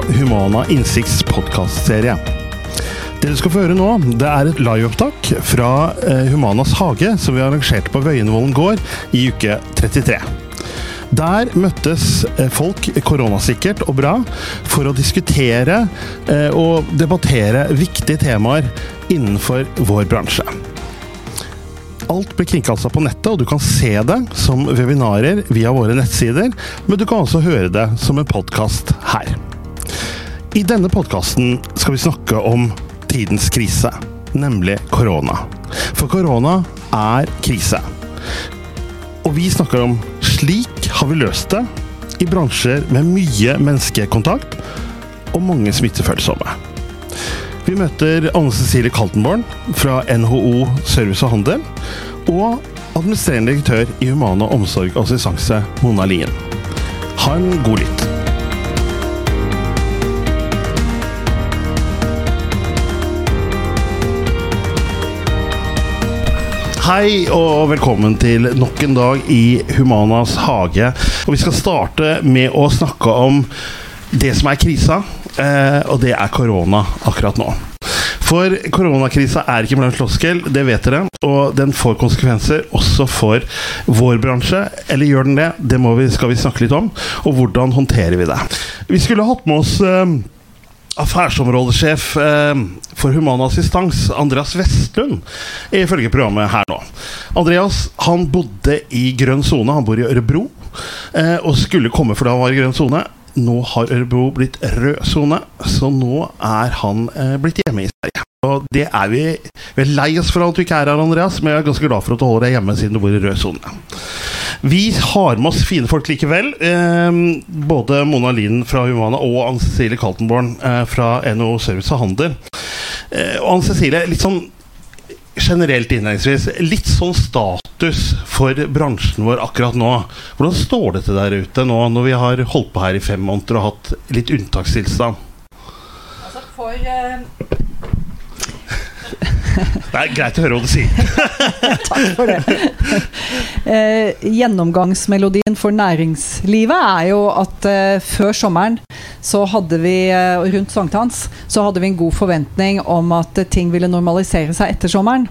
Humana Innsikts podkastserie. Du skal få høre nå, det er et liveopptak fra eh, Humanas hage, som vi arrangerte på Vøyenvollen gård i uke 33. Der møttes eh, folk koronasikkert og bra for å diskutere eh, og debattere viktige temaer innenfor vår bransje. Alt blir kringkasta på nettet, og du kan se det som webinarer via våre nettsider, men du kan også høre det som en podkast her. I denne podkasten skal vi snakke om tidens krise, nemlig korona. For korona er krise. Og vi snakker om slik har vi løst det i bransjer med mye menneskekontakt og mange smittefølsomme. Vi møter Anne Cecilie Kaltenborn fra NHO Service og Handel, og administrerende direktør i Humana Omsorg og Assistanse, Mona Lien. Ha en god lytt. Hei og velkommen til nok en dag i Humanas hage. Og Vi skal starte med å snakke om det som er krisa, eh, og det er korona akkurat nå. For koronakrisa er ikke blant floskel, det vet dere. Og den får konsekvenser også for vår bransje. Eller gjør den det? Det vi, skal vi snakke litt om. Og hvordan håndterer vi det? Vi skulle hatt med oss eh, affærsområdesjef eh, for Human Assistans, Andreas Vestlund, ifølge programmet her nå. Andreas han bodde i grønn sone, han bor i Ørebro, eh, og skulle komme fordi han var i grønn sone. Nå har Ørebro blitt rød sone, så nå er han eh, blitt hjemme i Sverige. Og det er vi, vi er lei oss for at du ikke er her, Andreas, men jeg er ganske glad for at du holder deg hjemme siden du bor i rød sone. Vi har med oss fine folk likevel. Eh, både Mona Lien fra Humana og Anne Cecilie Kaltenborn eh, fra NHO Service og Handel. Eh, og Anne Cecilie, litt sånn generelt innledningsvis, litt sånn status for bransjen vår akkurat nå. Hvordan står det til der ute nå når vi har holdt på her i fem måneder og hatt litt unntakstilstand? Altså for, uh, det er greit å høre hva du sier. Takk for det. Eh, gjennomgangsmelodien for næringslivet er jo at eh, før sommeren så hadde vi, eh, rundt sankthans, så hadde vi en god forventning om at ting ville normalisere seg etter sommeren.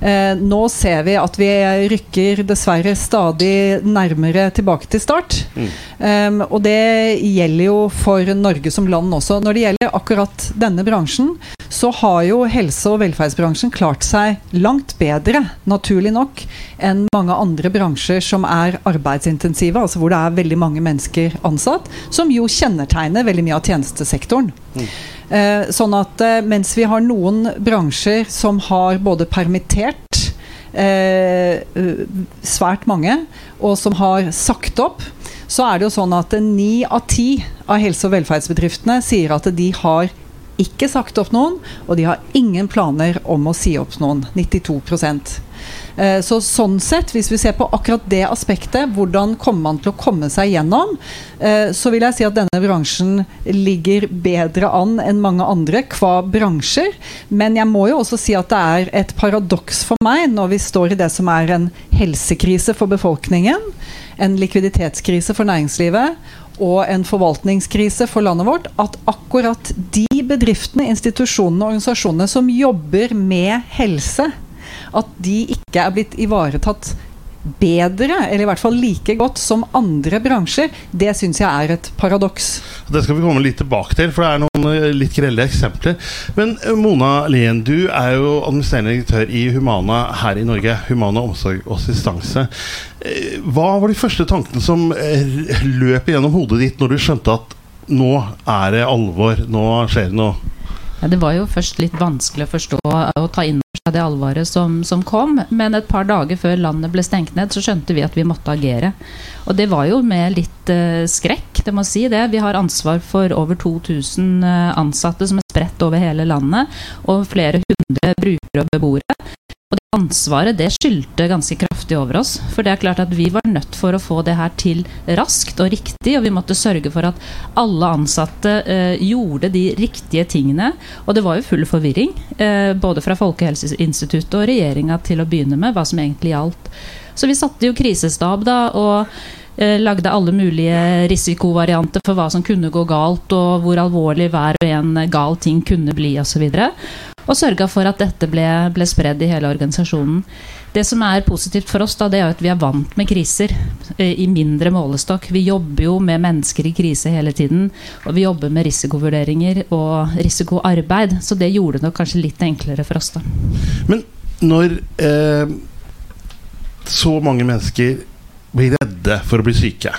Eh, nå ser vi at vi rykker dessverre stadig nærmere tilbake til start. Mm. Um, og det gjelder jo for Norge som land også. Når det gjelder akkurat denne bransjen, så har jo helse- og velferdsbransjen klart seg langt bedre, naturlig nok, enn mange andre bransjer som er arbeidsintensive, altså hvor det er veldig mange mennesker ansatt, som jo kjennetegner veldig mye av tjenestesektoren. Mm. Eh, sånn at eh, mens vi har noen bransjer som har både permittert eh, svært mange, og som har sagt opp, så er det jo sånn at ni av ti av helse- og velferdsbedriftene sier at de har ikke sagt opp noen, og de har ingen planer om å si opp noen. 92 Eh, så sånn sett, hvis vi ser på akkurat det aspektet, hvordan kommer man til å komme seg gjennom, eh, så vil jeg si at denne bransjen ligger bedre an enn mange andre hva bransjer. Men jeg må jo også si at det er et paradoks for meg når vi står i det som er en helsekrise for befolkningen, en likviditetskrise for næringslivet og en forvaltningskrise for landet vårt, at akkurat de bedriftene, institusjonene og organisasjonene som jobber med helse, at de ikke er blitt ivaretatt bedre, eller i hvert fall like godt som andre bransjer, det syns jeg er et paradoks. Det skal vi komme litt tilbake til, for det er noen eh, litt grelle eksempler. Men eh, Mona Lien, du er jo administrerende direktør i Humana her i Norge. Humana omsorg og assistanse. Eh, hva var de første tankene som løp gjennom hodet ditt når du skjønte at nå er det alvor, nå skjer det noe? Ja, det var jo først litt vanskelig å forstå og ta inn over seg det alvoret som, som, kom. Men et par dager før landet ble stengt ned, så skjønte vi at vi måtte agere. Og det var jo med litt uh, skrekk, det må si det. Vi har ansvar for over 2000 eh, ansatte som er spredt over hele landet, og flere hundre brukere og beboere. Ansvaret det skyldte ganske kraftig over oss. For det er klart at vi var nødt for å få det her til raskt og riktig, og vi måtte sørge for at alle ansatte eh, gjorde de riktige tingene. Og det var jo full forvirring, eh, både fra Folkehelseinstituttet og regjeringa til å begynne med, hva som egentlig gjaldt. Så vi satte jo krisestab da, og Eh, lagde alle mulige risikovarianter for hva som kunne gå galt, og hvor alvorlig hver og en gal ting kunne bli osv. Og, og sørga for at dette ble, ble spredd i hele organisasjonen. Det som er positivt for oss, da, det er at vi er vant med kriser eh, i mindre målestokk. Vi jobber jo med mennesker i krise hele tiden. Og vi jobber med risikovurderinger og risikoarbeid. Så det gjorde det nok kanskje litt enklere for oss, da. Men når eh, så mange mennesker blir redde for å bli syke.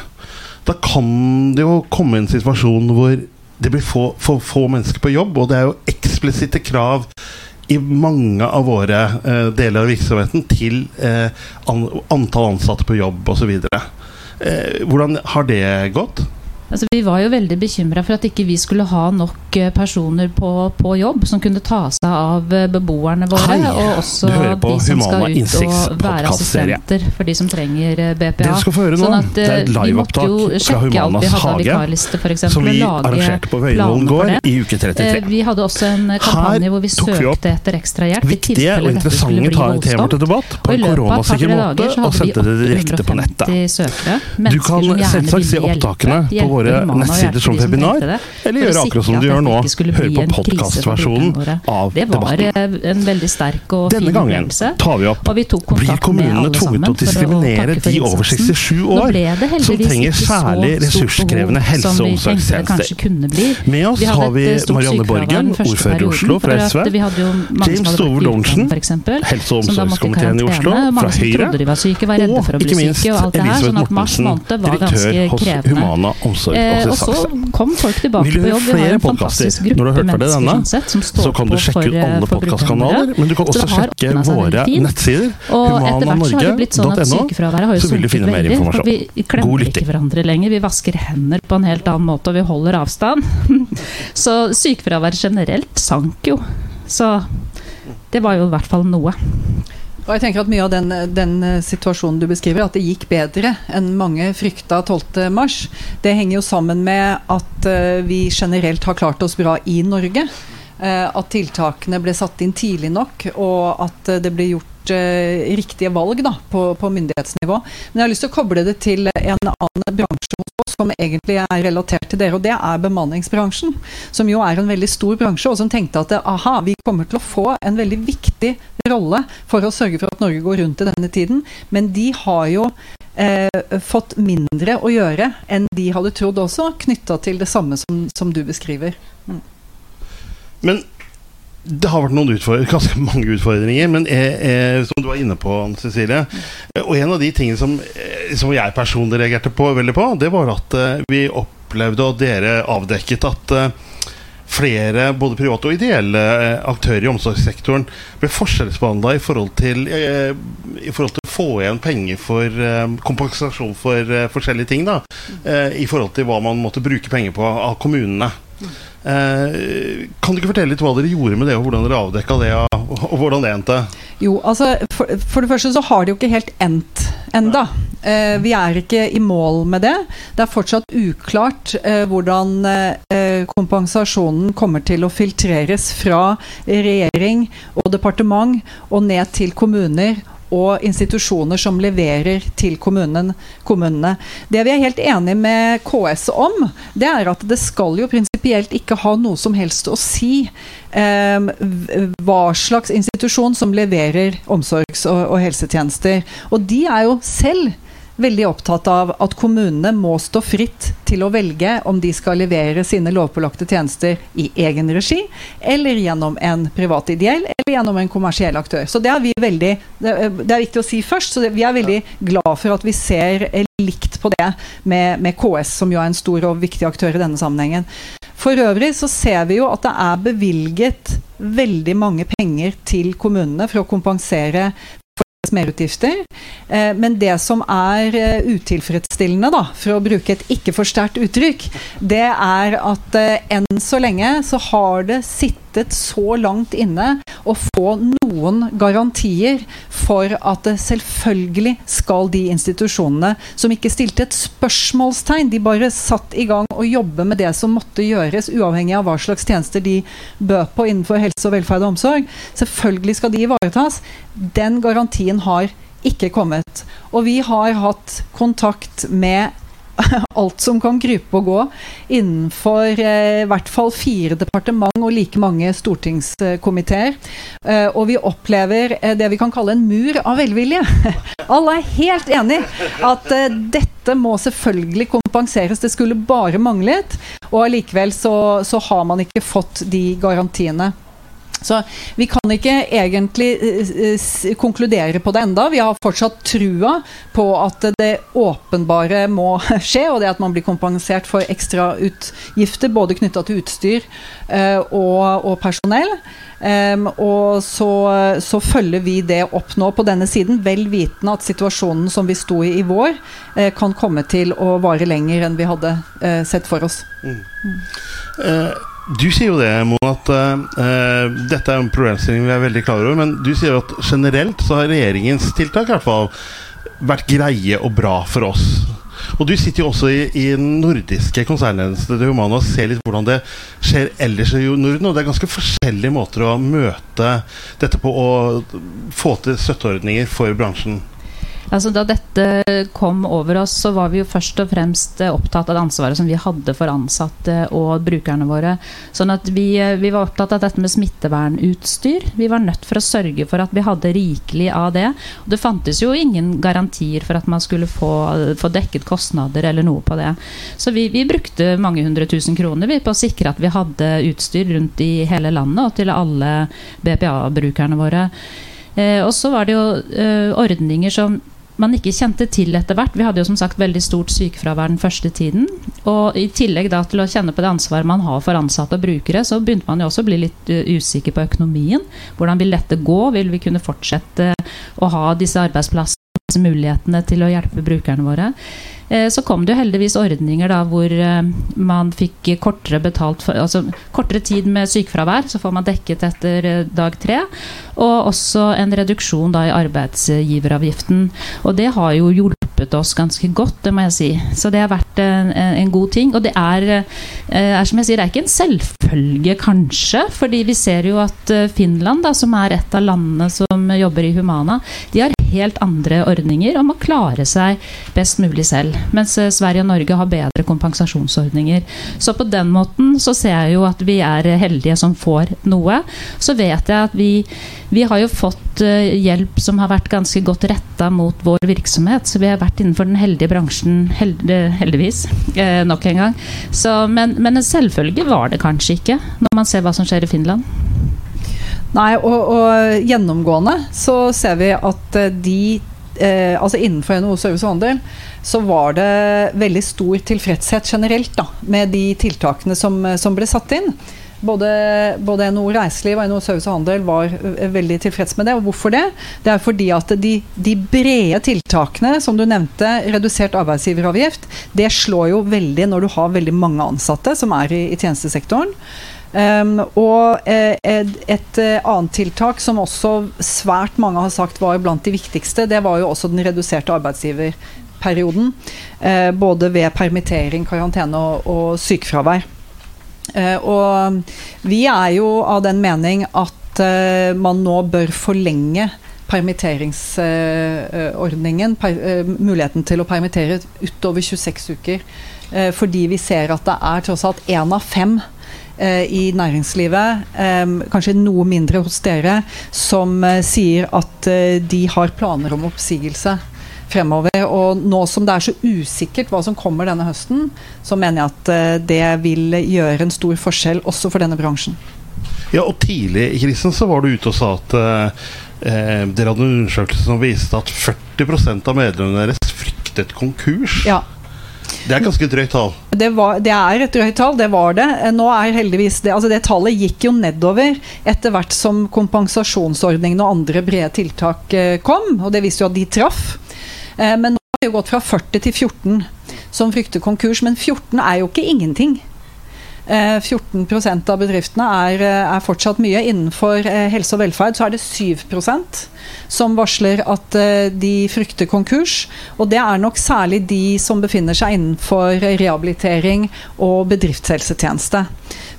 Da kan det jo komme en situasjon hvor det blir få, for få mennesker på jobb, og det er jo eksplisitte krav i mange av våre eh, deler av virksomheten til eh, an, antall ansatte på jobb osv. Eh, hvordan har det gått? Altså, vi var jo veldig bekymra for at ikke vi skulle ha nok eh, personer på, på jobb som kunne ta seg av eh, beboerne våre, Hei, og også de som skal ut og være assistenter for de som trenger eh, BPA. Sånn at, det er et liveopptak fra Humanas hage som vi arrangerte på Vøyenvollen gård i uke 33. Vi hadde også en kampanje hvor vi søkte etter ekstra hjelp viktige og interessante temaer til debatt på en koronasikker måte, og sendte det direkte på nettet. Du kan selvsagt se opptakene på våre våre nettsider som webinar, eller gjøre akkurat som du gjør nå. Høre på podkastversjonen av debatten. Det var en veldig sterk og Denne gangen tar vi opp Blir kommunene tvunget til å diskriminere de over 67 år som trenger særlig ressurskrevende helse- og omsorgstjenester? Med oss har vi Marianne Borgen, ordfører i Oslo fra SV. James Stover Lorentzen, helse- og omsorgskomiteen i Oslo fra Høyre. Og ikke minst Elisabeth Mortensen, direktør hos Humana omsorg Eh, og så kom folk tilbake på jobb. Vi har en fantastisk gruppe mennesker denne, som står så kan du sjekke ut alle podkastkanaler, men du kan også sjekke våre nettsider. Humananorge.no. Så vil du finne mer informasjon. Vi klemmer ikke hverandre lenger. Vi vasker hender på en helt annen måte, og vi holder avstand. så sykefraværet generelt sank jo. Så det var jo i hvert fall noe. Og jeg tenker at Mye av den, den, eh, situasjonen du beskriver, at det gikk bedre enn mange frykta 12.3, det henger jo sammen med at uh, vi generelt har klart oss bra i Norge. Uh, at tiltakene ble satt inn tidlig nok, og at det ble gjort riktige valg da, på, på, myndighetsnivå. Men jeg har lyst til å koble det til en annen bransje hos oss som egentlig er relatert til dere, og det er bemanningsbransjen. Som jo er en veldig stor bransje, og som tenkte at aha, vi kommer til å få en veldig viktig rolle for å sørge for at Norge går rundt i denne tiden. Men de har jo eh, fått mindre å gjøre enn de hadde trodd også, knytta til det samme som, som du beskriver. Mm. Men det har vært noen ganske mange utfordringer, men jeg, jeg, som du var inne på, Cecilie Og en av de tingene som, eh, som jeg personlig reagerte på, veldig på, det var at vi opplevde, og dere avdekket, at flere både private og ideelle aktører i omsorgssektoren ble forskjellsbehandla i, forhold til, uh, i forhold til å få igjen penger for kompensasjon for forskjellige ting. Da, I forhold til hva man måtte bruke penger på av kommunene. Eh, kan du ikke fortelle litt hva dere gjorde med det, og hvordan dere avdekka det? Og hvordan det endte? Jo, altså for, for, det første så har det jo ikke helt endt enda. Eh, vi er ikke i mål med det. Det er fortsatt uklart eh, hvordan eh, kompensasjonen kommer til å filtreres fra regjering og departement og ned til kommuner og institusjoner som leverer til kommunen, kommunene. Det vi er helt enig med KS om, det er at det skal jo prinsipielt ikke ha noe som helst å si eh, hva slags institusjon som leverer omsorgs- og, og helsetjenester. Og de er jo selv veldig opptatt av at kommunene må stå fritt til å velge om de skal levere sine lovpålagte tjenester i egen regi, eller gjennom en privat ideell, eller gjennom en kommersiell aktør. Så det er vi veldig Det er viktig å si først. så Vi er veldig glad for at vi ser likt på det med, med KS, som jo er en stor og viktig aktør i denne sammenhengen. For øvrig så ser vi jo at det er bevilget veldig mange penger til kommunene for å kompensere merutgifter. Eh, men det som er eh, utilfredsstillende, da, for å bruke et ikke for sterkt uttrykk, det er at eh, enn så lenge så har det sittet så langt inne å få noen garantier for at selvfølgelig skal de institusjonene som ikke stilte et spørsmålstegn, de bare satt i gang og jobbe med det som måtte gjøres, uavhengig av hva slags tjenester de bød på innenfor helse og velferd og omsorg, selvfølgelig skal de ivaretas. Den garantien har ikke kommet. Og vi har hatt kontakt med alt som kan krype og gå innenfor eh, i hvert fall fire departement og like mange stortingskomiteer. Eh, og vi opplever eh, det vi kan kalle en mur av velvilje. Alle er helt enig at eh, dette må selvfølgelig kompenseres. Det skulle bare manglet. Og allikevel så, så har man ikke fått de garantiene. Så vi kan ikke egentlig uh, konkludere på det enda. Vi har fortsatt trua på at det åpenbare må skje, og det at man blir kompensert for ekstrautgifter både knytta til utstyr uh, og, og, personell. Um, og så, så, følger vi det opp nå på denne siden, vel vitende at situasjonen som vi sto i i vår, uh, kan komme til å vare lenger enn vi hadde sett for oss. Mm. Mm. Du sier jo det, Mona, at uh, dette er en problemstilling vi er veldig klar over. Men du sier at generelt så har regjeringens tiltak i hvert fall vært greie og bra for oss. Og du sitter jo også i, i den nordiske konsernledelsen til Humana og ser litt hvordan det skjer ellers i Norden. Og det er ganske forskjellige måter å møte dette på og få til støtteordninger for bransjen. Altså, da dette kom over oss, så var vi jo først og fremst eh, opptatt av det ansvaret som vi hadde for ansatte og brukerne våre. Sånn at vi, eh, vi var opptatt av dette med smittevernutstyr. Vi var nødt for å sørge for at vi hadde rikelig av det. Det fantes jo ingen garantier for at man skulle få, få dekket kostnader eller noe på det. Så vi, vi brukte mange hundre tusen kroner på å sikre at vi hadde utstyr rundt i hele landet og til alle BPA-brukerne våre. Eh, og så var det jo eh, ordninger som man ikke kjente til etter hvert. Vi hadde jo som sagt veldig stort sykefravær den første tiden. Og i tillegg da til å kjenne på det ansvaret man har for ansatte og brukere, så begynte man jo også å bli litt uh, usikker på økonomien. Hvordan vil dette gå? Vil vi kunne fortsette å ha disse arbeidsplassene? Mulighetene til å hjelpe brukerne våre. Eh, så kom det jo heldigvis ordninger da hvor eh, man fikk kortere betalt for, altså kortere tid med sykefravær, så får man dekket etter dag tre. Og også en reduksjon da i arbeidsgiveravgiften. Og det har jo hjulpet oss ganske godt, det må jeg si. Så det har vært en, en god ting. Og det er, eh, er, som jeg sier, det er ikke en selvfølge, kanskje. fordi vi ser jo at eh, Finland, da, som er et av landene som jobber i Humana, de har helt andre ordninger om å klare seg best mulig selv. Mens eh, Sverige og Norge har bedre kompensasjonsordninger. Så på den måten så ser jeg jo at vi er heldige som får noe. Så vet jeg at vi vi har jo fått uh, hjelp som har vært ganske godt retta mot vår virksomhet. Så vi har vært innenfor den heldige bransjen, held, heldigvis, eh, nok en gang. Så, men, men en selvfølge var det kanskje ikke, når man ser hva som skjer i Finland. Nei, og, og gjennomgående så ser vi at eh, de eh, altså innenfor NHO Service og Handel så var det veldig stor tilfredshet generelt da, med de tiltakene som, som ble satt inn. Både, både NHO Reiseliv og NHO Service og Handel var eh, veldig tilfreds med det. Og hvorfor det? Det er fordi at de, de brede tiltakene, som du nevnte, redusert arbeidsgiveravgift, det slår jo veldig når du har veldig mange ansatte som er i, i tjenestesektoren. Um, og eh, et, et, eh, annet tiltak som også svært mange har sagt var blant de viktigste, det var jo også den reduserte arbeidsgiverperioden. Eh, både ved permittering, karantene og, og sykefravær. Eh, og vi er jo av den mening at eh, man nå bør forlenge permitteringsordningen, eh, muligheten til å permittere utover 26 uker. fordi vi ser at det er tross alt én av fem i næringslivet, kanskje noe mindre hos dere, som sier at de har planer om oppsigelse fremover. Og nå som det er så usikkert hva som kommer denne høsten, så mener jeg at eh, det vil gjøre en stor forskjell også for denne bransjen. Ja, og Tidlig i krisen så var du ute og sa at eh, eh dere hadde en undersøkelse som viste at 40% av medlemmene deres fryktet konkurs. Ja. Det er ganske drøyt tall. Det, var, det, er et drøyt tall, det var det. Nå er heldigvis det, altså det tallet gikk jo nedover etter hvert som kompensasjonsordningene og andre brede tiltak eh, kom. Og det viste jo at de traff. Eh, men nå har det gått fra 40 til 14 som frykter konkurs. Men 14 er jo ikke ingenting. 14 eh, av bedriftene er, eh, er, fortsatt mye. Innenfor helse og velferd så er det 7% som varsler at de frykter konkurs. Og det er nok særlig de som befinner seg innenfor rehabilitering og bedriftshelsetjeneste.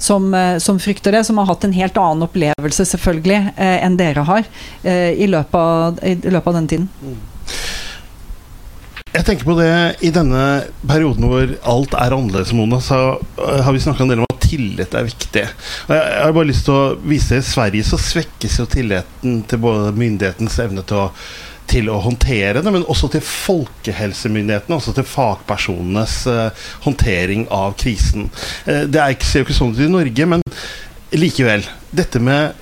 Som, som frykter det, som har hatt en helt annen opplevelse selvfølgelig enn dere har i løpet av, i løpet av den tiden. Jeg tenker på det i denne perioden hvor alt er annerledes, Mona, så uh, har vi snakka en del om at tillit er viktig. Jeg, har bare lyst til å vise I Sverige så svekkes jo tilliten til både myndighetens evne til å til å håndtere det, men også til folkehelsemyndighetene, også til fagpersonenes uh, håndtering av krisen. Uh, det er ikke, ser jo ikke sånn ut i Norge, men likevel. Dette med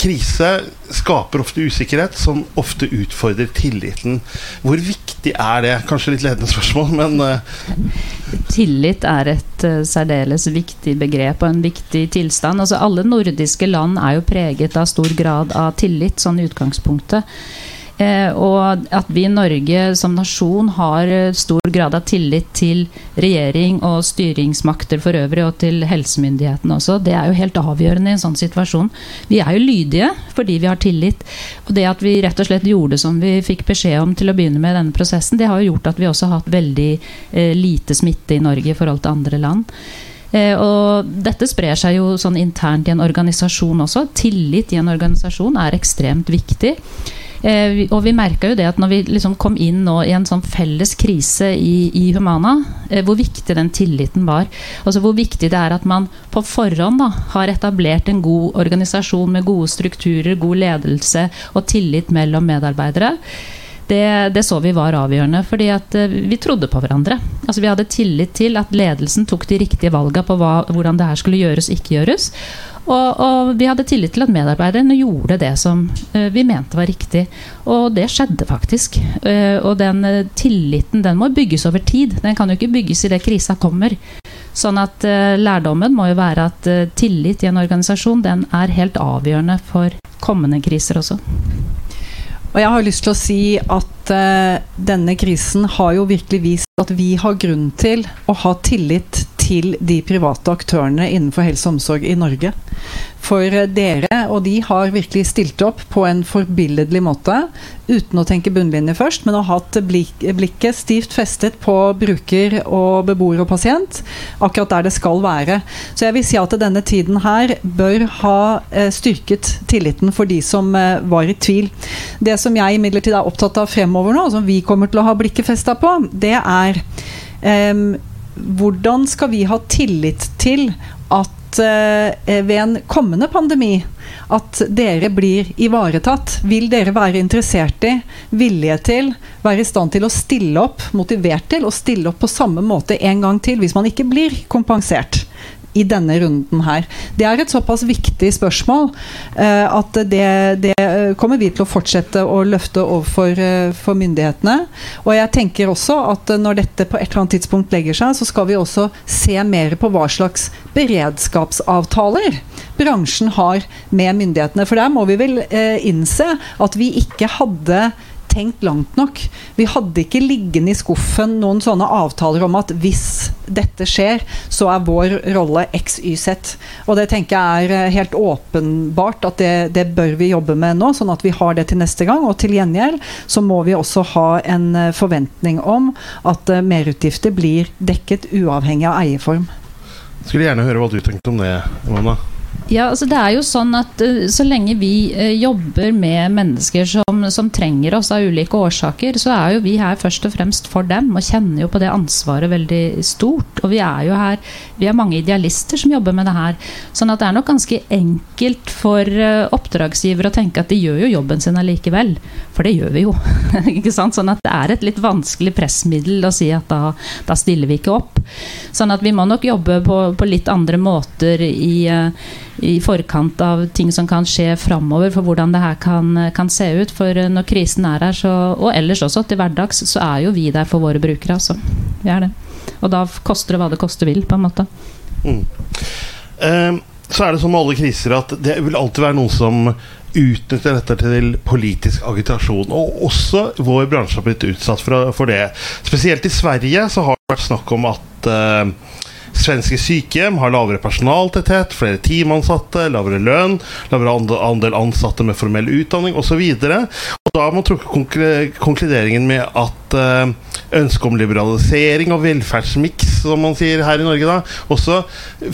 krise skaper ofte usikkerhet, som ofte utfordrer tilliten. Hvor viktig er det? Kanskje litt ledende spørsmål, men uh... Tillit er et uh, særdeles viktig begrep og en viktig tilstand. Altså, alle nordiske land er jo preget av stor grad av tillit, sånn i utgangspunktet. Eh, og at vi i Norge som nasjon har eh, stor grad av tillit til regjering og styringsmakter for øvrig, og til helsemyndighetene også, det er jo helt avgjørende i en sånn situasjon. Vi er jo lydige fordi vi har tillit. Og det at vi rett og slett gjorde som vi fikk beskjed om til å begynne med denne prosessen, det har jo gjort at vi også har hatt veldig eh, lite smitte i Norge i forhold til andre land. Og dette sprer seg jo sånn internt i en organisasjon også. Tillit i en organisasjon er ekstremt viktig. Eh, og vi merka jo det at når vi liksom kom inn nå i en sånn felles krise i, i Humana, eh, hvor viktig den tilliten var. Altså hvor viktig det er at man på forhånd da, har etablert en god organisasjon med gode strukturer, god ledelse og tillit mellom medarbeidere. Det, det, så vi var avgjørende, fordi at uh, vi trodde på hverandre. Altså Vi hadde tillit til at ledelsen tok de riktige valgene på hva, hvordan det her skulle gjøres og ikke gjøres. Og, og, vi hadde tillit til at medarbeiderne gjorde det som uh, vi mente var riktig. Og det skjedde faktisk. Uh, og den tilliten den må bygges over tid. Den kan jo ikke bygges idet krisa kommer. Sånn at lærdommen må jo være at tillit i en organisasjon den er helt avgjørende for kommende kriser også. Og jeg har lyst til å si at uh, denne krisen har jo virkelig vist at vi har grunn til å ha tillit til de private aktørene innenfor helse og omsorg i Norge. For dere og de har virkelig stilt opp på en forbilledlig måte, uten å tenke bunnlinje først, men har hatt blik blikket stivt festet på bruker og beboer og pasient, akkurat der det skal være. Så jeg vil si at denne tiden her bør ha eh, styrket tilliten for de som eh, var i tvil. Det som jeg imidlertid er opptatt av fremover nå, som vi kommer til å ha blikket festa på, det er eh, hvordan skal vi ha tillit til at eh, ved en kommende pandemi at dere blir ivaretatt? Vil dere være interessert i, villige til, være i stand til å stille opp, motivert til å stille opp på samme måte en gang til hvis man ikke blir kompensert? I denne runden her. Det er et såpass viktig spørsmål uh, at det, det, kommer vi til å fortsette å løfte overfor uh, myndighetene. Og jeg tenker også at når dette på et eller annet tidspunkt legger seg, så skal vi også se mer på hva slags beredskapsavtaler bransjen har med myndighetene. For der må vi vel innse at vi ikke hadde tenkt langt nok. Vi hadde ikke liggende i skuffen noen sånne avtaler om at hvis dette skjer, så er vår rolle XYZ. Og det tenker jeg er eh, helt åpenbart at det, det, bør vi jobbe med nå, sånn at vi har det til neste gang. Og til gjengjeld så må vi også ha en eh, forventning om at uh, merutgifter blir dekket uavhengig av eierform. Skulle gjerne høre hva du tenkte om det, Mona. Ja, altså det er jo sånn at uh, Så lenge vi uh, jobber med mennesker som, som, trenger oss av ulike årsaker, så er jo vi her først og fremst for dem og kjenner jo på det ansvaret veldig stort. Og vi er jo her Vi er mange idealister som jobber med det her. Sånn at det er nok ganske enkelt for uh, oppdragsgiver å tenke at de gjør jo jobben sin allikevel. For det gjør vi jo. ikke sant? Sånn at det er et litt vanskelig pressmiddel å si at da, da stiller vi ikke opp. Sånn at vi må nok jobbe på, på litt andre måter i i forkant av ting som kan skje framover, for hvordan det her kan, kan, se ut. For når krisen er her, så, og ellers også til hverdags, så er jo vi der for våre brukere. Altså. Vi er det. Og da koster det hva det koste vil, på en måte. Mm. Um, så er det som med alle kriser at det vil alltid være noen som utnytter dette til politisk agitasjon. Og også vår bransje har blitt utsatt for, for det. Spesielt i Sverige så har det vært snakk om at uh, Svenske sykehjem har lavere personaltetthet, flere teamansatte, lavere lønn, lavere andel ansatte med formell utdanning osv. Da har man trukket konkluderingen med at uh, ønsket om liberalisering og velferdsmiks, som man sier her i Norge, da, også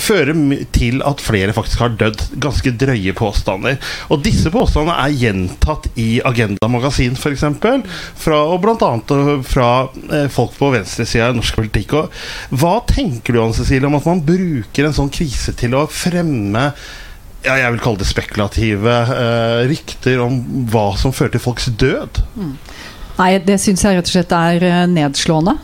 fører til at flere faktisk har dødd. Ganske drøye påstander. Og disse påstandene er gjentatt i Agenda Magasin, f.eks. Fra, og bl.a. fra eh, folk på venstresida i norsk politikk. Og hva tenker du Cecilie, om at man bruker en sånn krise til å fremme ja, jeg vil kalle det spekulative eh, rykter om hva som fører til folks død? Nei, det syns jeg rett og slett er eh, nedslående.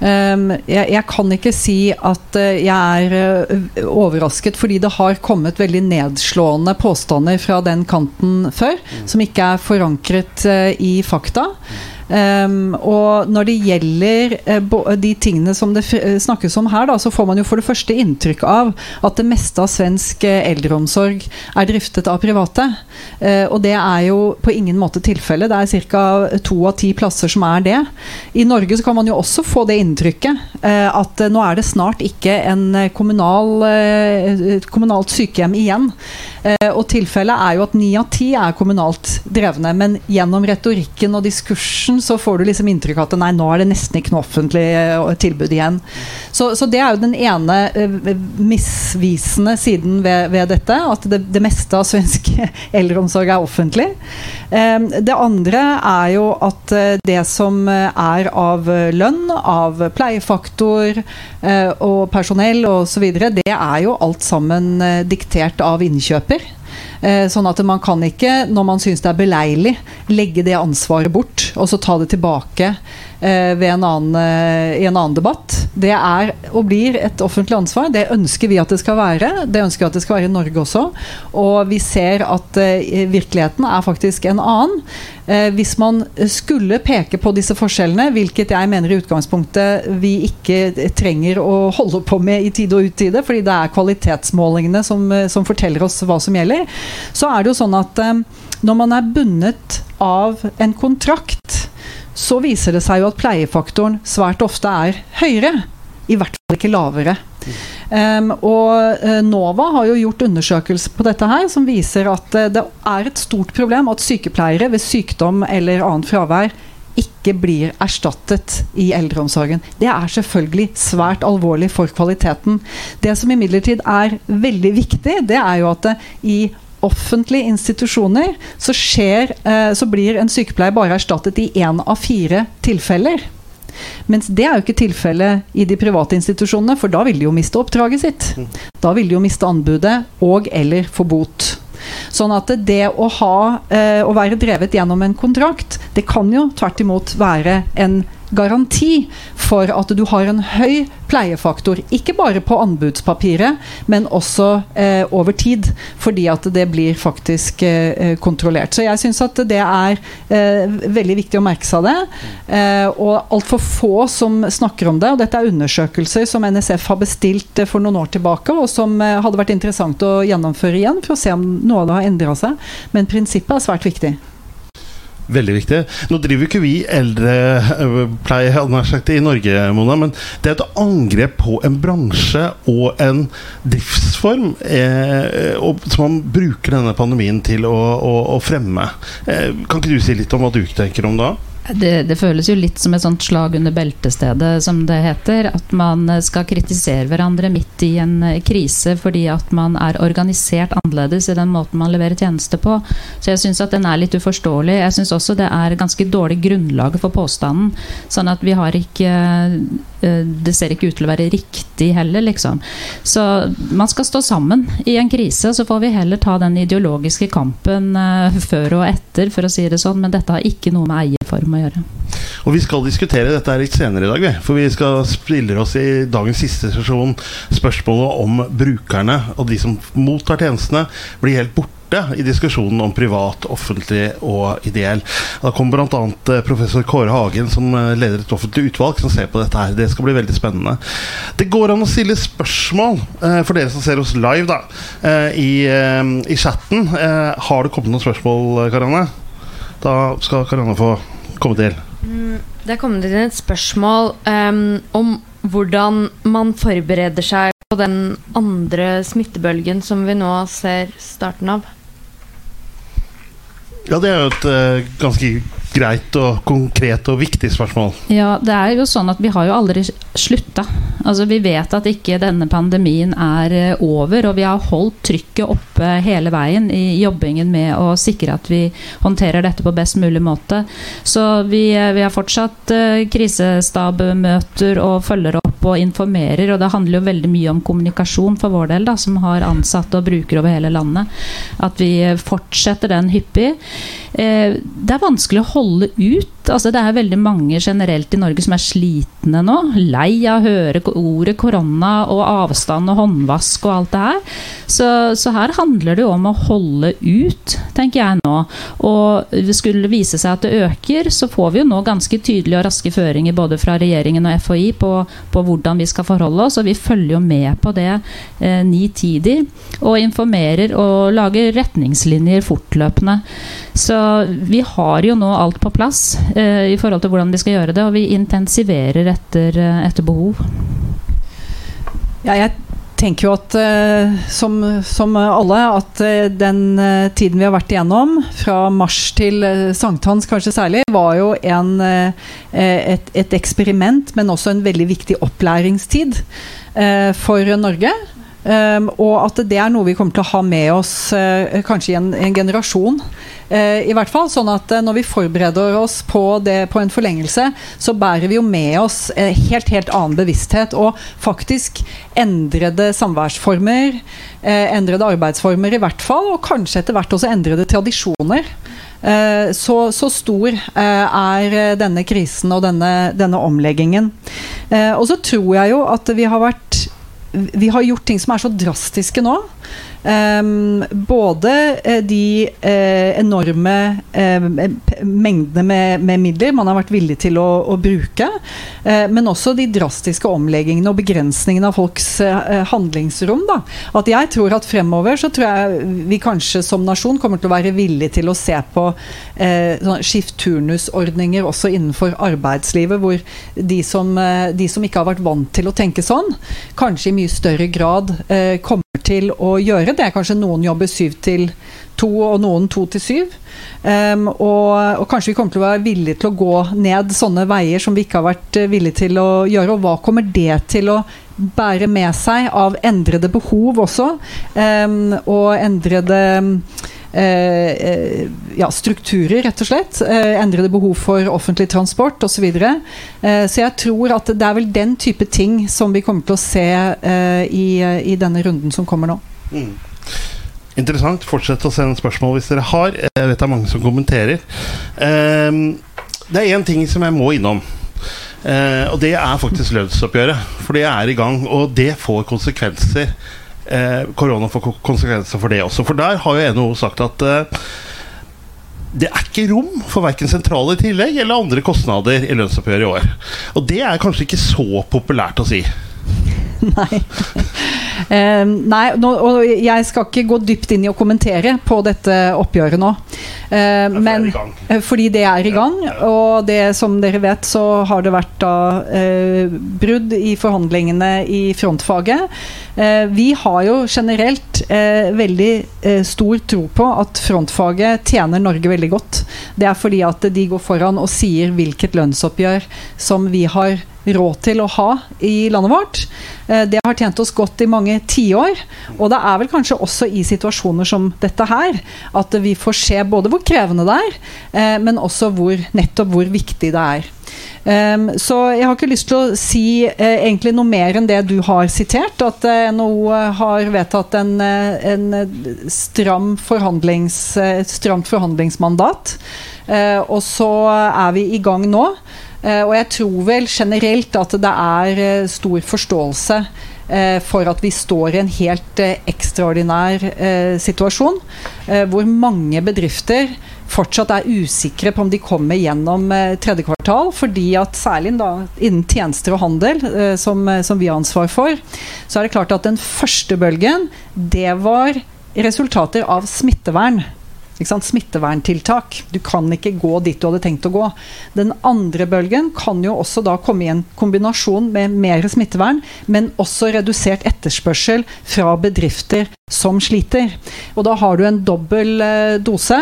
Um, jeg, kan ikke si at eh, jeg er eh, overrasket, fordi det har kommet veldig nedslående påstander fra den kanten før, som ikke er forankret i fakta. Um, og når det gjelder uh, de tingene som det eh, snakkes om her, da, så får man jo for det første inntrykk av at det meste av svensk eh, eldreomsorg er driftet av private. Uh, og det er jo på ingen måte tilfellet. Det er ca. to av ti plasser som er det. I Norge så kan man jo også få det inntrykket uh, at nå er det snart ikke en kommunal, kommunalt sykehjem igjen. Og tilfellet er jo at ni av ti er kommunalt drevne, men gjennom retorikken og diskursen så får du liksom inntrykk av at nei, nå er det nesten ikke noe offentlig eh, tilbud igjen. Så, så det er jo den ene eh, misvisende siden ved, ved dette, at det, det meste av svensk eldreomsorg er offentlig. Eh, det andre er jo at eh, det som er av lønn, av pleiefaktor og personell osv., det er jo alt sammen diktert av innkjøper. Eh, Sånn at man kan ikke, når man syns det er beleilig, legge det ansvaret bort og så ta det tilbake en annen, eh, i en annen debatt. Det er og blir et offentlig ansvar. Det ønsker vi at det skal være. Det ønsker vi at det skal være i Norge også. Og vi ser at eh, virkeligheten er faktisk en annen. Eh, hvis man skulle peke på disse forskjellene, hvilket jeg mener i utgangspunktet vi ikke trenger å holde på med i tide og utide, fordi det er kvalitetsmålingene som, eh, som forteller oss hva som gjelder, så er det jo sånn at eh, når man er bundet av en kontrakt, så viser det seg jo at pleiefaktoren svært ofte er høyere. I hvert fall ikke lavere. Um, og eh, NOVA har jo gjort undersøkelser på dette her som viser at eh, det er et stort problem at sykepleiere ved sykdom eller annet fravær ikke blir erstattet i eldreomsorgen. Det er selvfølgelig svært alvorlig for kvaliteten. Det som imidlertid er veldig viktig, det er jo at det, i offentlige institusjoner så, skjer, eh, så blir en sykepleier bare erstattet i én av fire tilfeller. Mens det er jo ikke tilfellet i de private institusjonene, for da vil de jo miste oppdraget sitt. Da vil de jo miste anbudet og eller få bot. Sånn at det å, ha, eh, å være drevet gjennom en kontrakt, det kan jo tvert imot være en garanti for at du har en høy pleiefaktor. Ikke bare på anbudspapiret, men også eh, over tid. Fordi at det blir faktisk eh, kontrollert. Så jeg syns at det er eh, veldig viktig å merke seg det. Eh, og altfor få som snakker om det. Og dette er undersøkelser som NSF har bestilt eh, for noen år tilbake, og som eh, hadde vært interessant å gjennomføre igjen for å se om noe av det har endra seg. Men prinsippet er svært viktig. Veldig viktig. Nå driver ikke vi eldrepleie i Norge, Mona, men det er et angrep på en bransje og en driftsform eh, og, som man bruker denne pandemien til å, å, å fremme. Eh, kan ikke du si litt om hva du tenker om da? Det, det føles jo litt som et sånt slag under beltestedet, som det heter. At man skal kritisere hverandre midt i en eh, krise fordi at man er organisert annerledes i den måten man leverer tjenester på. Så jeg syns at den er litt uforståelig. Jeg syns også det er ganske dårlig grunnlag for påstanden. Sånn at vi har ikke Det ser ikke ut til å være riktig heller, liksom. Så man skal stå sammen i en krise, så får vi heller ta den ideologiske kampen eh, før og etter, for å si det sånn. Men dette har ikke noe med eierform å gjøre. Og vi skal diskutere dette her litt senere i dag. For vi skal spille oss i dagens siste sesjon spørsmålet om brukerne og de som mottar tjenestene, blir helt borte i diskusjonen om privat, offentlig og ideell. Da kommer bl.a. professor Kåre Hagen, som eh, leder et offentlig utvalg, som ser på dette her. Det skal bli veldig spennende. Det går an å stille spørsmål eh, for dere som ser oss live, da, eh, i, eh, i chatten. Eh, har det kommet noen spørsmål, Karianne? Da skal Karianne få komme til. Mm, Det er kommet inn et spørsmål um, om hvordan man forbereder seg på den andre smittebølgen som vi nå ser starten av. Ja, det er jo et uh, ganske greit og konkret og viktig spørsmål. Ja, det er jo sånn at vi har jo aldri slutta. Altså, vi vet at ikke denne pandemien er eh, over, og vi har holdt trykket oppe hele veien i jobbingen med å sikre at vi håndterer dette på best mulig måte. Så vi, eh, vi har fortsatt krisestabmøter og følger opp og informerer, og det handler jo veldig mye om kommunikasjon for vår del, da, som har ansatte og brukere over hele landet. At vi fortsetter den hyppig. Eh, det er vanskelig å holde ut. Altså, det er veldig mange generelt i Norge som er slitne nå. Lei av å høre ordet korona og avstand og håndvask og alt det her. Så, så, her handler det jo om å holde ut, tenker jeg nå. Og skulle det vise seg at det øker, så får vi jo nå ganske tydelige og raske føringer både fra regjeringen og FHI på, på hvordan vi skal forholde oss, og vi følger jo med på det eh, nitidig. Og informerer og lager retningslinjer fortløpende. Så vi har jo nå alt på plass i forhold til hvordan vi skal gjøre det, og vi intensiverer etter, eh, etter behov. Ja, jeg tenker jo at uh, som, som, alle at den tiden vi har vært igjennom, fra mars til sankthans kanskje særlig, var jo en, et, et, eksperiment, men også en veldig viktig opplæringstid for Norge. Um, og at det er noe vi kommer til å ha med oss uh, kanskje i en, en generasjon. Uh, I hvert fall sånn at uh, Når vi forbereder oss på, det, på, en forlengelse, så bærer vi jo med oss helt helt annen bevissthet. Og faktisk endrede samværsformer, endrede arbeidsformer i hvert fall. Og kanskje etter hvert også endrede tradisjoner. Så, så, stor er denne krisen og denne, denne omleggingen. Og så tror jeg jo at vi har vært vi har gjort ting som er så drastiske nå. Um, både uh, de uh, enorme uh, mengdene med, med, midler man har vært villig til å, å bruke, men også de drastiske omleggingene og begrensningene av folks handlingsrom. Da. At jeg tror at fremover så tror jeg vi kanskje som nasjon kommer til å være villige til å se på sånn skift-turnusordninger også innenfor arbeidslivet, hvor de som, de som, ikke har vært vant til å tenke sånn, kanskje i mye større grad kommer til å gjøre det. er Kanskje noen jobber syv til to, og noen to til syv. Um, og, og, kanskje vi kommer til å være villige til å gå ned sånne veier som vi ikke har vært eh, villige til å gjøre. Og hva kommer det til å bære med seg av endrede behov også? Um, og endrede ja, strukturer, rett og slett. Eh, endrede behov for offentlig transport osv. Så, eh, så jeg tror at det er vel den type ting som vi kommer til å se eh, i, i, denne runden som kommer nå. Mm. Interessant. Fortsett å sende spørsmål hvis dere har. Jeg vet det er mange som kommenterer. Eh, det er én ting som jeg må innom. Eh, og det er faktisk lønnsoppgjøret. For det er i gang, og det får konsekvenser. Eh, korona får konsekvenser for det også. For der har jo NHO sagt at eh, det er ikke rom for verken sentrale tillegg eller andre kostnader i lønnsoppgjøret i år. Og det er kanskje ikke så populært å si. Nei. Uh, nei, nå, og jeg skal ikke gå dypt inn i å kommentere på dette oppgjøret nå. Eh, men, fordi det er i gang. Og det som dere vet, så har det vært da eh, brudd i forhandlingene i frontfaget. vi har jo generelt veldig stor tro på at frontfaget tjener Norge veldig godt. Det er fordi at de går foran og sier hvilket lønnsoppgjør som vi har råd til å ha i landet vårt. Eh, det har tjent oss godt i mange tiår. Og det er vel kanskje også i situasjoner som dette her at vi får se både hvor krevende det er, eh, men også hvor, nettopp hvor viktig det er. Um, så jeg har ikke lyst til å si uh, egentlig noe mer enn det du har sitert. At uh, NHO har vedtatt en, en stram forhandlings, stramt forhandlingsmandat. og så er vi i gang nå. Eh, og jeg tror vel generelt at det er eh, stor forståelse eh, for at vi står i en helt ekstraordinær situasjon, hvor mange bedrifter fortsatt er usikre på om de kommer gjennom tredje kvartal. fordi at særlig da, innen tjenester og handel, som, som vi har ansvar for, så er det klart at den første bølgen, det var resultater av smittevern smitteverntiltak. Du kan ikke gå dit du hadde tenkt å gå. Den andre bølgen kan jo også da komme i en kombinasjon med mer smittevern, men også redusert etterspørsel fra bedrifter som sliter. Og da har du en dobbel eh, dose.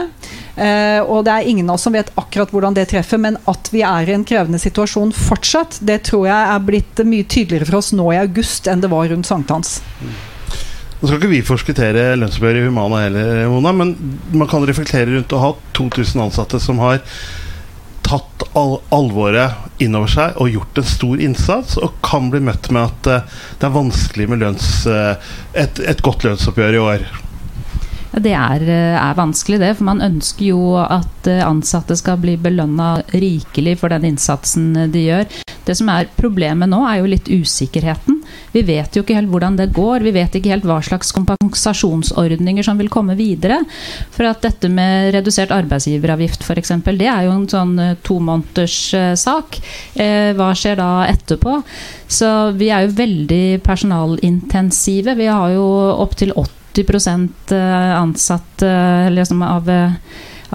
Uh, og det er ingen av oss som vet akkurat hvordan det treffer, men at vi er i en krevende situasjon fortsatt, det tror jeg er blitt mye tydeligere for oss nå i august enn det var rundt sankthans. Nå skal ikke vi forskuttere lønnsoppgjøret i Humana heller, Mona, men man kan reflektere rundt å ha 2000 ansatte som har tatt al alvoret innover seg og gjort en stor innsats, og kan bli møtt med at uh, det er vanskelig med lønns, uh, et, et, godt lønnsoppgjør i år. Ja, det er, eh, er, vanskelig, det. For man ønsker jo at ansatte skal bli belønna rikelig for den innsatsen de gjør. Det som er problemet nå, er jo litt usikkerheten. Vi vet jo ikke helt hvordan det går. Vi vet ikke helt hva slags kompensasjonsordninger som vil komme videre. For at dette med redusert arbeidsgiveravgift f.eks., det er jo en sånn eh, tomåneders uh, sak. Eh, hva skjer da etterpå? Så vi er jo veldig personalintensive. Vi har jo opptil 80 eh, ansatt liksom av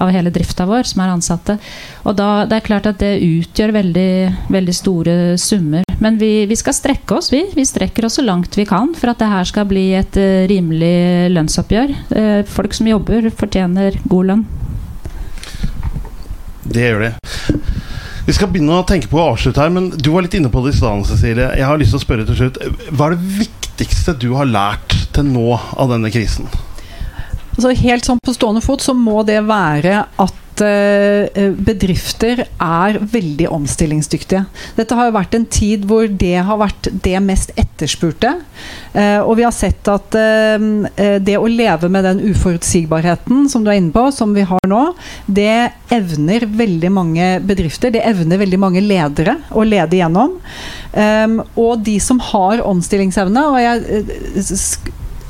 av hele drifta vår som er ansatte. Og da, det er klart at det utgjør veldig, veldig store summer. Men vi, vi, skal strekke oss, vi. Vi strekker oss så langt vi kan for at det her skal bli et uh, rimelig lønnsoppgjør. Uh, folk som jobber, fortjener god lønn. Det gjør de. Vi skal begynne å tenke på å avslutte her, men du var litt inne på det i stedet, Cecilie. Jeg har lyst til å spørre til slutt. Hva er det viktigste du har lært til nå av denne krisen? Altså helt sånn på stående fot så må det være at eh, bedrifter er veldig omstillingsdyktige. Dette har jo vært en tid hvor det har vært det mest etterspurte. Eh, og vi har sett at eh, det å leve med den uforutsigbarheten som du er inne på, som vi har nå, det evner veldig mange bedrifter. Det evner veldig mange ledere å lede gjennom. og de som har omstillingsevne, og jeg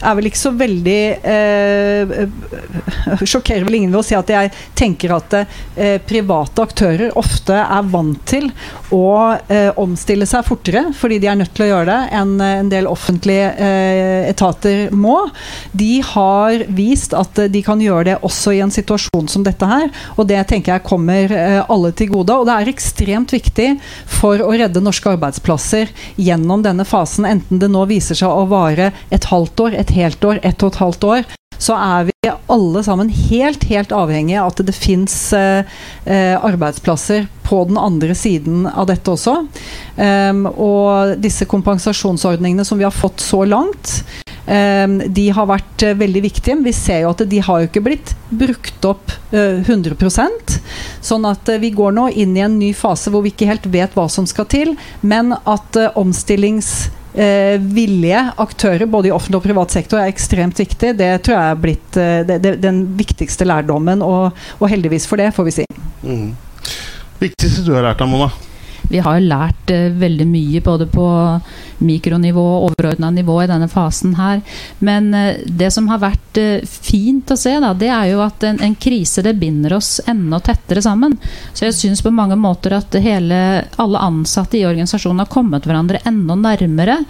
er vel ikke så veldig eh, Sjokkerer vel ingen ved å si at jeg tenker at eh, private aktører ofte er vant til å eh, omstille seg fortere, fordi de er nødt til å gjøre det, enn en del offentlige eh, etater må. De har vist at de kan gjøre det også i en situasjon som dette her, og det tenker jeg kommer eh, alle til gode. Og det er ekstremt viktig for å redde norske arbeidsplasser gjennom denne fasen, enten det nå viser seg å vare et halvt år, et helt år, ett og et halvt år, så er vi alle sammen helt, helt avhengige av at det fins eh, eh, arbeidsplasser på den andre siden av dette også. Um, og disse kompensasjonsordningene som vi har fått så langt, um, de har vært uh, veldig viktige. Vi ser jo at de har jo ikke blitt brukt opp uh, 100% Sånn at uh, vi går nå inn i en ny fase hvor vi ikke helt vet hva som skal til, men at omstillings eh, villige aktører både i offentlig og privat sektor er ekstremt viktig. Det tror jeg er blitt eh, det, det, den viktigste lærdommen, og, og, heldigvis for det, får vi si. Mm. Viktigste du har lært av Mona? Vi har lært eh, veldig mye både på mikronivå og overordna nivå i denne fasen her. Men uh, det som har vært uh, fint å se, da, det er jo at en, en, krise det binder oss enda tettere sammen. Så jeg syns på mange måter at hele, alle ansatte i organisasjonen har kommet hverandre enda nærmere.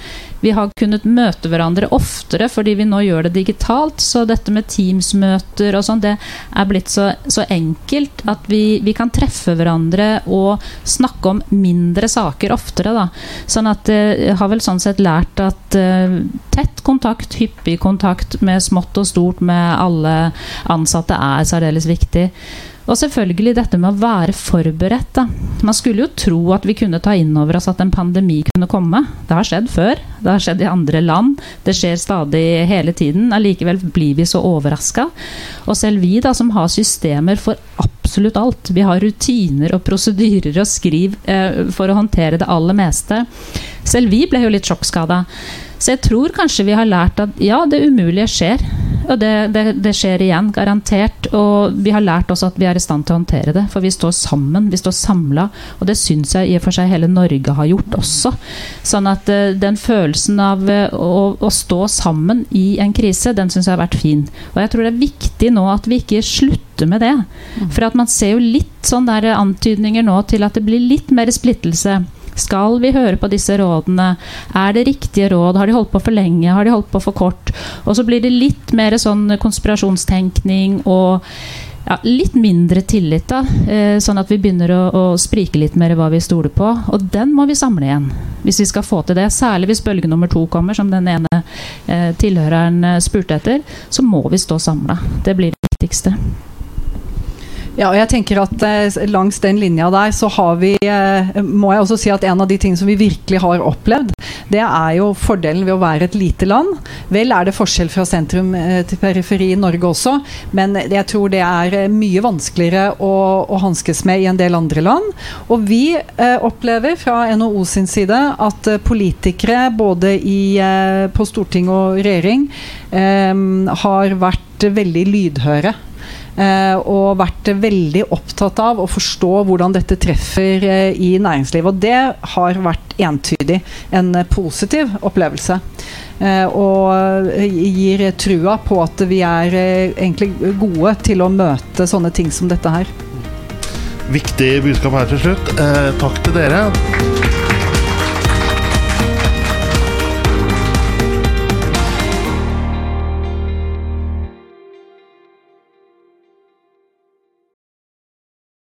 Vi har kunnet møte hverandre oftere fordi vi nå gjør det digitalt. Så dette med Teams-møter og sånn, det er blitt så, så enkelt at vi, vi, kan treffe hverandre og snakke om mindre saker oftere. Da. Sånn at jeg uh, har vel sånn sett lært at uh, tett kontakt, hyppig kontakt med smått og stort med alle ansatte er særdeles viktig. Og selvfølgelig dette med å være forberedt. Da. Man skulle jo tro at vi kunne ta inn over oss at en pandemi kunne komme. Det har skjedd før. Det har skjedd i andre land. Det skjer stadig hele tiden. Allikevel blir vi så overraska. Og selv vi da, som har systemer for absolutt alt. Vi har rutiner og prosedyrer og skriv eh, for å håndtere det aller meste. Selv vi ble jo litt sjokkskada. Så jeg tror kanskje vi har lært at ja, det umulige skjer. Og det, det, det, skjer igjen, garantert. Og vi har lært også at vi er i stand til å håndtere det. For vi står sammen, vi står samla. Og det syns jeg i og for seg hele Norge har gjort også. Sånn at uh, den følelsen av uh, å, å, stå sammen i en krise, den syns jeg har vært fin. Og jeg tror det er viktig nå at vi ikke slutter med det. Mm. For at man ser jo litt sånn der antydninger nå til at det blir litt mer splittelse. Skal vi høre på disse rådene? Er det riktige råd? Har de holdt på for lenge? Har de holdt på for kort? Og så blir det litt mer sånn konspirasjonstenkning og ja, litt mindre tillit, da. Eh, sånn at vi begynner å, å, sprike litt mer hva vi stoler på. Og den må vi samle igjen, hvis vi skal få til det. Særlig hvis bølge nummer to kommer, som den ene eh, tilhøreren eh, spurte etter. Så må vi stå samla. Det blir det viktigste. Ja, og jeg tenker at eh, Langs den linja der så har vi eh, Må jeg også si at en av de tingene som vi virkelig har opplevd, det er jo fordelen ved å være et lite land. Vel er det forskjell fra sentrum eh, til periferi i Norge også, men jeg tror det er eh, mye vanskeligere å, å hanskes med i en del andre land. Og vi eh, opplever fra NHO sin side at eh, politikere både i, på storting og regjering har vært veldig lydhøre. Eh, og vært veldig opptatt av å forstå hvordan dette treffer eh, i næringslivet. Og det har vært entydig en positiv opplevelse. Eh, og gir trua på at vi er egentlig gode til å møte sånne ting som dette her. Viktig budskap her til slutt. Takk til dere.